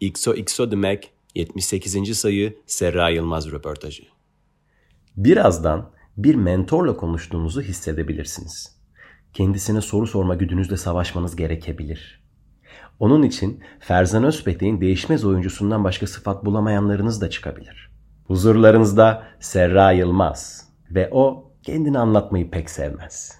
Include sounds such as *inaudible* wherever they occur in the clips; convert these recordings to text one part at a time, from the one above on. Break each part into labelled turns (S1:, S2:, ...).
S1: XOXO demek 78. sayı Serra Yılmaz röportajı.
S2: Birazdan bir mentorla konuştuğunuzu hissedebilirsiniz. Kendisine soru sorma güdünüzle savaşmanız gerekebilir. Onun için Ferzan Özpetek'in değişmez oyuncusundan başka sıfat bulamayanlarınız da çıkabilir. Huzurlarınızda Serra Yılmaz ve o kendini anlatmayı pek sevmez.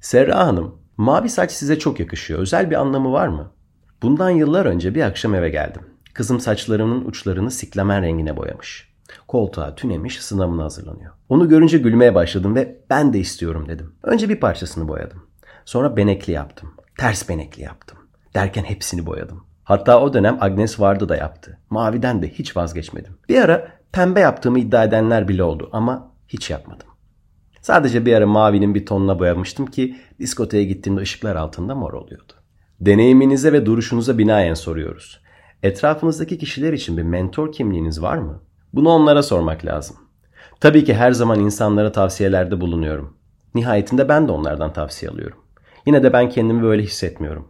S2: Serra Hanım, mavi saç size çok yakışıyor. Özel bir anlamı var mı? Bundan yıllar önce bir akşam eve geldim. Kızım saçlarımın uçlarını siklemen rengine boyamış. Koltuğa tünemiş sınavına hazırlanıyor. Onu görünce gülmeye başladım ve ben de istiyorum dedim. Önce bir parçasını boyadım. Sonra benekli yaptım. Ters benekli yaptım. Derken hepsini boyadım. Hatta o dönem Agnes vardı da yaptı. Maviden de hiç vazgeçmedim. Bir ara pembe yaptığımı iddia edenler bile oldu ama hiç yapmadım. Sadece bir ara mavinin bir tonuna boyamıştım ki diskoteye gittiğimde ışıklar altında mor oluyordu. Deneyiminize ve duruşunuza binaen soruyoruz. Etrafınızdaki kişiler için bir mentor kimliğiniz var mı? Bunu onlara sormak lazım. Tabii ki her zaman insanlara tavsiyelerde bulunuyorum. Nihayetinde ben de onlardan tavsiye alıyorum. Yine de ben kendimi böyle hissetmiyorum.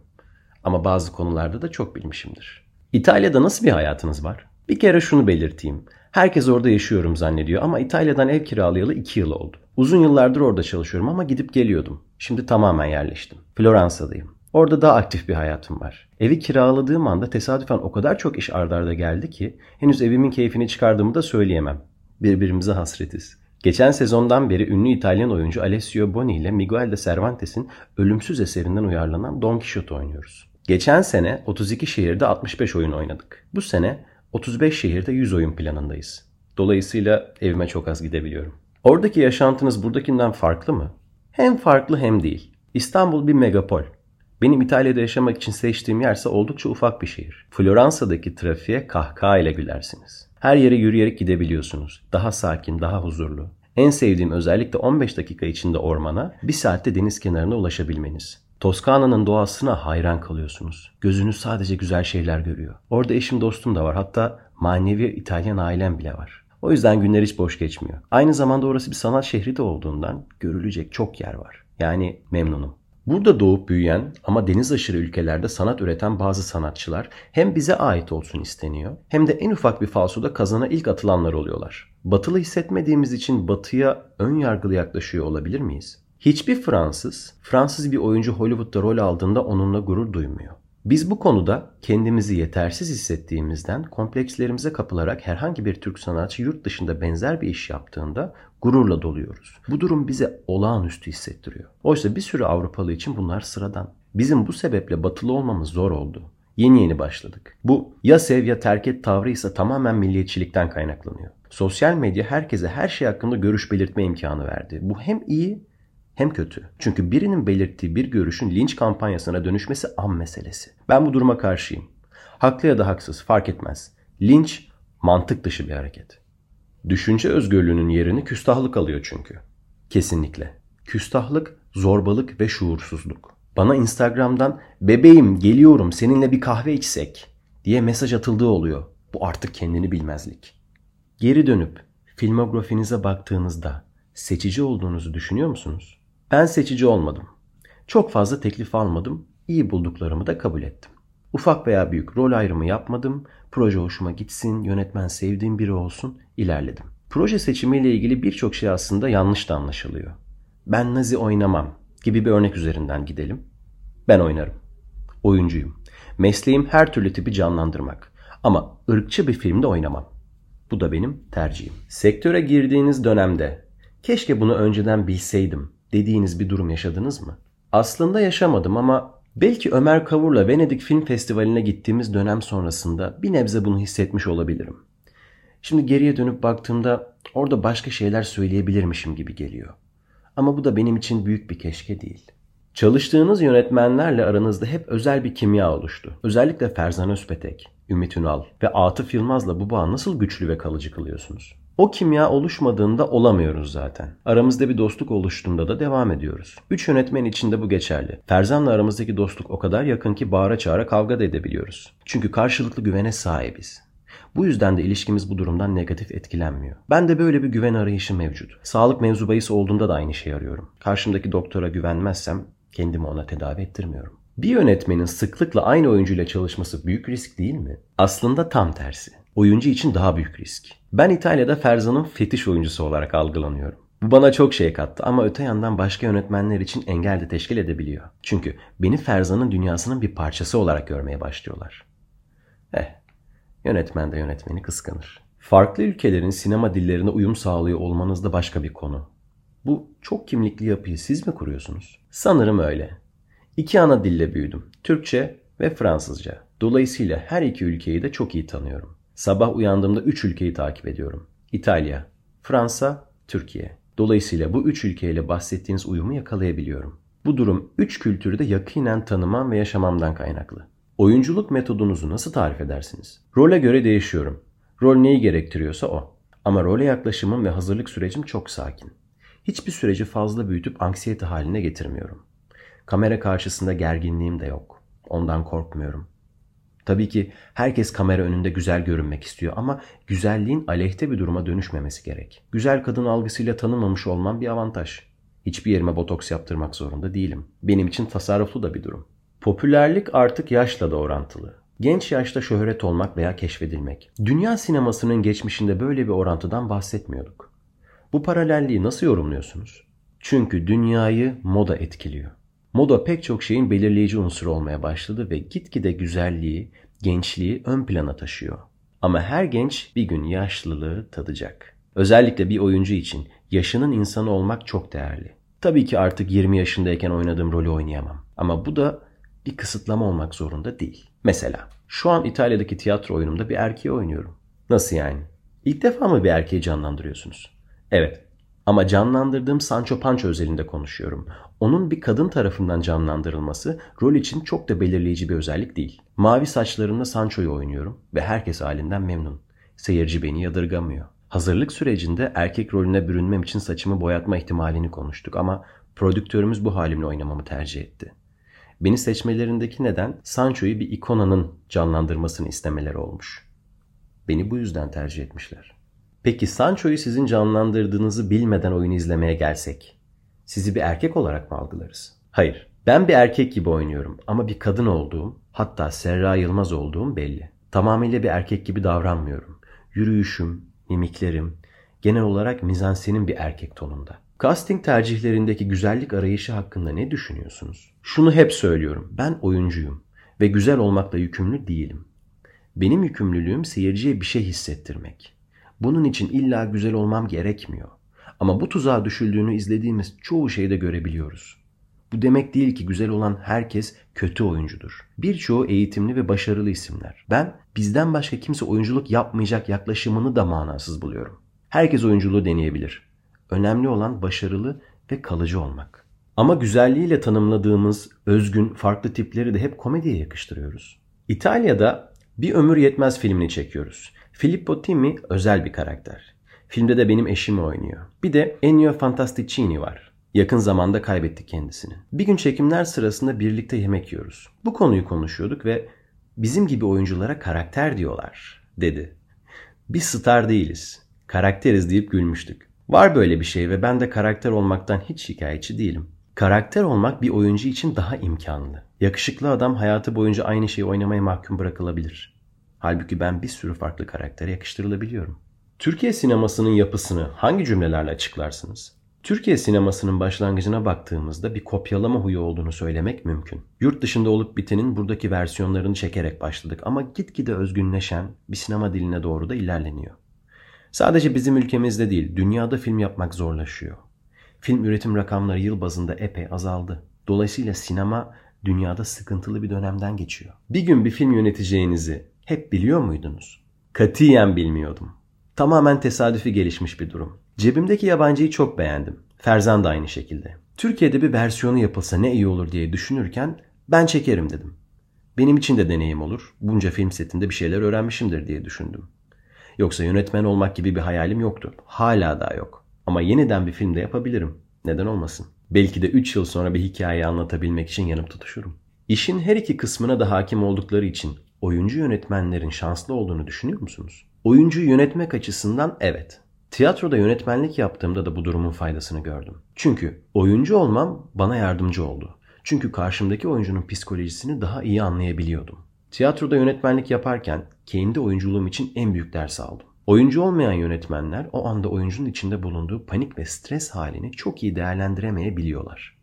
S2: Ama bazı konularda da çok bilmişimdir. İtalya'da nasıl bir hayatınız var? Bir kere şunu belirteyim. Herkes orada yaşıyorum zannediyor ama İtalya'dan ev kiralayalı 2 yıl oldu. Uzun yıllardır orada çalışıyorum ama gidip geliyordum. Şimdi tamamen yerleştim. Floransa'dayım. Orada daha aktif bir hayatım var. Evi kiraladığım anda tesadüfen o kadar çok iş ardarda geldi ki henüz evimin keyfini çıkardığımı da söyleyemem. Birbirimize hasretiz. Geçen sezondan beri ünlü İtalyan oyuncu Alessio Boni ile Miguel de Cervantes'in ölümsüz eserinden uyarlanan Don Quixote oynuyoruz. Geçen sene 32 şehirde 65 oyun oynadık. Bu sene 35 şehirde 100 oyun planındayız. Dolayısıyla evime çok az gidebiliyorum. Oradaki yaşantınız buradakinden farklı mı? Hem farklı hem değil. İstanbul bir megapol. Benim İtalya'da yaşamak için seçtiğim yerse oldukça ufak bir şehir. Floransa'daki trafiğe kahkaha ile gülersiniz. Her yere yürüyerek gidebiliyorsunuz. Daha sakin, daha huzurlu. En sevdiğim özellikle 15 dakika içinde ormana, bir saatte deniz kenarına ulaşabilmeniz. Toskana'nın doğasına hayran kalıyorsunuz. Gözünüz sadece güzel şeyler görüyor. Orada eşim dostum da var. Hatta manevi İtalyan ailem bile var. O yüzden günler hiç boş geçmiyor. Aynı zamanda orası bir sanat şehri de olduğundan görülecek çok yer var. Yani memnunum. Burada doğup büyüyen ama deniz aşırı ülkelerde sanat üreten bazı sanatçılar hem bize ait olsun isteniyor hem de en ufak bir falsoda kazana ilk atılanlar oluyorlar. Batılı hissetmediğimiz için batıya ön yargılı yaklaşıyor olabilir miyiz? Hiçbir Fransız, Fransız bir oyuncu Hollywood'da rol aldığında onunla gurur duymuyor. Biz bu konuda kendimizi yetersiz hissettiğimizden komplekslerimize kapılarak herhangi bir Türk sanatçı yurt dışında benzer bir iş yaptığında gururla doluyoruz. Bu durum bize olağanüstü hissettiriyor. Oysa bir sürü Avrupalı için bunlar sıradan. Bizim bu sebeple batılı olmamız zor oldu. Yeni yeni başladık. Bu ya sev ya terk et tavrı ise tamamen milliyetçilikten kaynaklanıyor. Sosyal medya herkese her şey hakkında görüş belirtme imkanı verdi. Bu hem iyi hem kötü. Çünkü birinin belirttiği bir görüşün linç kampanyasına dönüşmesi an meselesi. Ben bu duruma karşıyım. Haklı ya da haksız fark etmez. Linç mantık dışı bir hareket. Düşünce özgürlüğünün yerini küstahlık alıyor çünkü. Kesinlikle. Küstahlık, zorbalık ve şuursuzluk. Bana Instagram'dan bebeğim geliyorum seninle bir kahve içsek diye mesaj atıldığı oluyor. Bu artık kendini bilmezlik. Geri dönüp filmografinize baktığınızda seçici olduğunuzu düşünüyor musunuz? Ben seçici olmadım. Çok fazla teklif almadım. İyi bulduklarımı da kabul ettim. Ufak veya büyük rol ayrımı yapmadım. Proje hoşuma gitsin, yönetmen sevdiğim biri olsun, ilerledim. Proje seçimiyle ilgili birçok şey aslında yanlış da anlaşılıyor. Ben Nazi oynamam gibi bir örnek üzerinden gidelim. Ben oynarım. Oyuncuyum. Mesleğim her türlü tipi canlandırmak. Ama ırkçı bir filmde oynamam. Bu da benim tercihim. Sektöre girdiğiniz dönemde keşke bunu önceden bilseydim dediğiniz bir durum yaşadınız mı? Aslında yaşamadım ama belki Ömer Kavur'la Venedik Film Festivali'ne gittiğimiz dönem sonrasında bir nebze bunu hissetmiş olabilirim. Şimdi geriye dönüp baktığımda orada başka şeyler söyleyebilirmişim gibi geliyor. Ama bu da benim için büyük bir keşke değil. Çalıştığınız yönetmenlerle aranızda hep özel bir kimya oluştu. Özellikle Ferzan Özpetek, Ümit Ünal ve Atıf Yılmaz'la bu bağı nasıl güçlü ve kalıcı kılıyorsunuz? O kimya oluşmadığında olamıyoruz zaten. Aramızda bir dostluk oluştuğunda da devam ediyoruz. Üç yönetmen için de bu geçerli. Ferzan'la aramızdaki dostluk o kadar yakın ki bağıra çağıra kavga da edebiliyoruz. Çünkü karşılıklı güvene sahibiz. Bu yüzden de ilişkimiz bu durumdan negatif etkilenmiyor. Ben de böyle bir güven arayışı mevcut. Sağlık mevzu bahis olduğunda da aynı şeyi arıyorum. Karşımdaki doktora güvenmezsem kendimi ona tedavi ettirmiyorum. Bir yönetmenin sıklıkla aynı oyuncuyla çalışması büyük risk değil mi? Aslında tam tersi. Oyuncu için daha büyük risk. Ben İtalya'da Ferzan'ın fetiş oyuncusu olarak algılanıyorum. Bu bana çok şey kattı ama öte yandan başka yönetmenler için engel de teşkil edebiliyor. Çünkü beni Ferzan'ın dünyasının bir parçası olarak görmeye başlıyorlar. Eh, yönetmen de yönetmeni kıskanır. Farklı ülkelerin sinema dillerine uyum sağlıyor olmanız da başka bir konu. Bu çok kimlikli yapıyı siz mi kuruyorsunuz? Sanırım öyle. İki ana dille büyüdüm. Türkçe ve Fransızca. Dolayısıyla her iki ülkeyi de çok iyi tanıyorum. Sabah uyandığımda üç ülkeyi takip ediyorum. İtalya, Fransa, Türkiye. Dolayısıyla bu üç ülkeyle bahsettiğiniz uyumu yakalayabiliyorum. Bu durum üç kültürü de yakinen tanımam ve yaşamamdan kaynaklı. Oyunculuk metodunuzu nasıl tarif edersiniz? Role göre değişiyorum. Rol neyi gerektiriyorsa o. Ama role yaklaşımım ve hazırlık sürecim çok sakin. Hiçbir süreci fazla büyütüp anksiyete haline getirmiyorum. Kamera karşısında gerginliğim de yok. Ondan korkmuyorum. Tabii ki herkes kamera önünde güzel görünmek istiyor ama güzelliğin aleyhte bir duruma dönüşmemesi gerek. Güzel kadın algısıyla tanınmamış olmam bir avantaj. Hiçbir yerime botoks yaptırmak zorunda değilim. Benim için tasarruflu da bir durum. Popülerlik artık yaşla da orantılı. Genç yaşta şöhret olmak veya keşfedilmek. Dünya sinemasının geçmişinde böyle bir orantıdan bahsetmiyorduk. Bu paralelliği nasıl yorumluyorsunuz? Çünkü dünyayı moda etkiliyor. Moda pek çok şeyin belirleyici unsuru olmaya başladı ve gitgide güzelliği, gençliği ön plana taşıyor. Ama her genç bir gün yaşlılığı tadacak. Özellikle bir oyuncu için yaşının insanı olmak çok değerli. Tabii ki artık 20 yaşındayken oynadığım rolü oynayamam. Ama bu da bir kısıtlama olmak zorunda değil. Mesela şu an İtalya'daki tiyatro oyunumda bir erkeği oynuyorum. Nasıl yani? İlk defa mı bir erkeği canlandırıyorsunuz? Evet. Ama canlandırdığım Sancho Pancho özelinde konuşuyorum. Onun bir kadın tarafından canlandırılması rol için çok da belirleyici bir özellik değil. Mavi saçlarımla Sancho'yu oynuyorum ve herkes halinden memnun. Seyirci beni yadırgamıyor. Hazırlık sürecinde erkek rolüne bürünmem için saçımı boyatma ihtimalini konuştuk ama prodüktörümüz bu halimle oynamamı tercih etti. Beni seçmelerindeki neden Sancho'yu bir ikonanın canlandırmasını istemeleri olmuş. Beni bu yüzden tercih etmişler. Peki Sancho'yu sizin canlandırdığınızı bilmeden oyunu izlemeye gelsek, sizi bir erkek olarak mı algılarız? Hayır. Ben bir erkek gibi oynuyorum ama bir kadın olduğum, hatta Serra Yılmaz olduğum belli. Tamamıyla bir erkek gibi davranmıyorum. Yürüyüşüm, mimiklerim, genel olarak mizansenin bir erkek tonunda. Casting tercihlerindeki güzellik arayışı hakkında ne düşünüyorsunuz? Şunu hep söylüyorum. Ben oyuncuyum ve güzel olmakla yükümlü değilim. Benim yükümlülüğüm seyirciye bir şey hissettirmek. Bunun için illa güzel olmam gerekmiyor. Ama bu tuzağa düşüldüğünü izlediğimiz çoğu şeyde görebiliyoruz. Bu demek değil ki güzel olan herkes kötü oyuncudur. Birçoğu eğitimli ve başarılı isimler. Ben bizden başka kimse oyunculuk yapmayacak yaklaşımını da manasız buluyorum. Herkes oyunculuğu deneyebilir. Önemli olan başarılı ve kalıcı olmak. Ama güzelliğiyle tanımladığımız özgün farklı tipleri de hep komediye yakıştırıyoruz. İtalya'da Bir Ömür Yetmez filmini çekiyoruz. Filippo Timmi özel bir karakter. Filmde de benim eşimi oynuyor. Bir de Ennio Fantasticini var. Yakın zamanda kaybettik kendisini. Bir gün çekimler sırasında birlikte yemek yiyoruz. Bu konuyu konuşuyorduk ve bizim gibi oyunculara karakter diyorlar dedi. Biz star değiliz. Karakteriz deyip gülmüştük. Var böyle bir şey ve ben de karakter olmaktan hiç şikayetçi değilim. Karakter olmak bir oyuncu için daha imkanlı. Yakışıklı adam hayatı boyunca aynı şeyi oynamaya mahkum bırakılabilir. Halbuki ben bir sürü farklı karaktere yakıştırılabiliyorum. Türkiye sinemasının yapısını hangi cümlelerle açıklarsınız? Türkiye sinemasının başlangıcına baktığımızda bir kopyalama huyu olduğunu söylemek mümkün. Yurt dışında olup bitenin buradaki versiyonlarını çekerek başladık ama gitgide özgünleşen bir sinema diline doğru da ilerleniyor. Sadece bizim ülkemizde değil, dünyada film yapmak zorlaşıyor. Film üretim rakamları yıl bazında epey azaldı. Dolayısıyla sinema dünyada sıkıntılı bir dönemden geçiyor. Bir gün bir film yöneteceğinizi hep biliyor muydunuz? Katiyen bilmiyordum. Tamamen tesadüfi gelişmiş bir durum. Cebimdeki yabancıyı çok beğendim. Ferzan da aynı şekilde. Türkiye'de bir versiyonu yapılsa ne iyi olur diye düşünürken ben çekerim dedim. Benim için de deneyim olur. Bunca film setinde bir şeyler öğrenmişimdir diye düşündüm. Yoksa yönetmen olmak gibi bir hayalim yoktu. Hala daha yok. Ama yeniden bir filmde yapabilirim. Neden olmasın? Belki de 3 yıl sonra bir hikayeyi anlatabilmek için yanıp tutuşurum. İşin her iki kısmına da hakim oldukları için oyuncu yönetmenlerin şanslı olduğunu düşünüyor musunuz? Oyuncuyu yönetmek açısından evet. Tiyatroda yönetmenlik yaptığımda da bu durumun faydasını gördüm. Çünkü oyuncu olmam bana yardımcı oldu. Çünkü karşımdaki oyuncunun psikolojisini daha iyi anlayabiliyordum. Tiyatroda yönetmenlik yaparken kendi oyunculuğum için en büyük ders aldım. Oyuncu olmayan yönetmenler o anda oyuncunun içinde bulunduğu panik ve stres halini çok iyi değerlendiremeyebiliyorlar.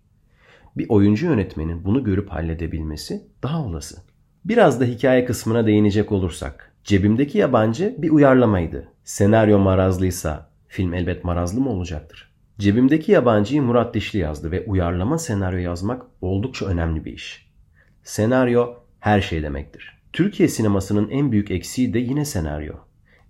S2: Bir oyuncu yönetmenin bunu görüp halledebilmesi daha olası. Biraz da hikaye kısmına değinecek olursak. Cebimdeki yabancı bir uyarlamaydı. Senaryo marazlıysa film elbet marazlı mı olacaktır? Cebimdeki yabancıyı Murat Dişli yazdı ve uyarlama senaryo yazmak oldukça önemli bir iş. Senaryo her şey demektir. Türkiye sinemasının en büyük eksiği de yine senaryo.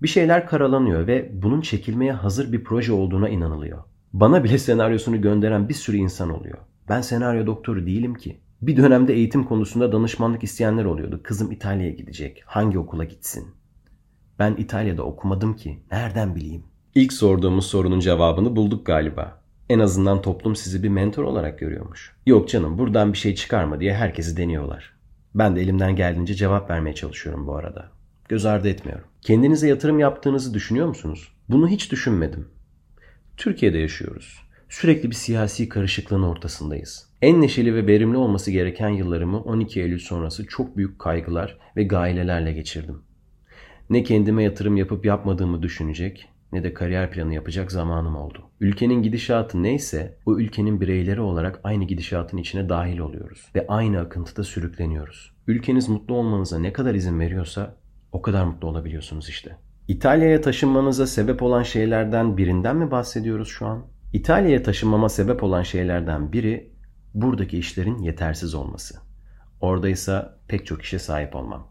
S2: Bir şeyler karalanıyor ve bunun çekilmeye hazır bir proje olduğuna inanılıyor. Bana bile *laughs* senaryosunu gönderen bir sürü insan oluyor. Ben senaryo doktoru değilim ki. Bir dönemde eğitim konusunda danışmanlık isteyenler oluyordu. Kızım İtalya'ya gidecek. Hangi okula gitsin? Ben İtalya'da okumadım ki. Nereden bileyim? İlk sorduğumuz sorunun cevabını bulduk galiba. En azından toplum sizi bir mentor olarak görüyormuş. Yok canım buradan bir şey çıkarma diye herkesi deniyorlar. Ben de elimden geldiğince cevap vermeye çalışıyorum bu arada. Göz ardı etmiyorum. Kendinize yatırım yaptığınızı düşünüyor musunuz? Bunu hiç düşünmedim. Türkiye'de yaşıyoruz. Sürekli bir siyasi karışıklığın ortasındayız. En neşeli ve verimli olması gereken yıllarımı 12 Eylül sonrası çok büyük kaygılar ve gailelerle geçirdim. Ne kendime yatırım yapıp yapmadığımı düşünecek ne de kariyer planı yapacak zamanım oldu. Ülkenin gidişatı neyse o ülkenin bireyleri olarak aynı gidişatın içine dahil oluyoruz ve aynı akıntıda sürükleniyoruz. Ülkeniz mutlu olmanıza ne kadar izin veriyorsa o kadar mutlu olabiliyorsunuz işte. İtalya'ya taşınmanıza sebep olan şeylerden birinden mi bahsediyoruz şu an? İtalya'ya taşınmama sebep olan şeylerden biri buradaki işlerin yetersiz olması. Oradaysa pek çok işe sahip olmam.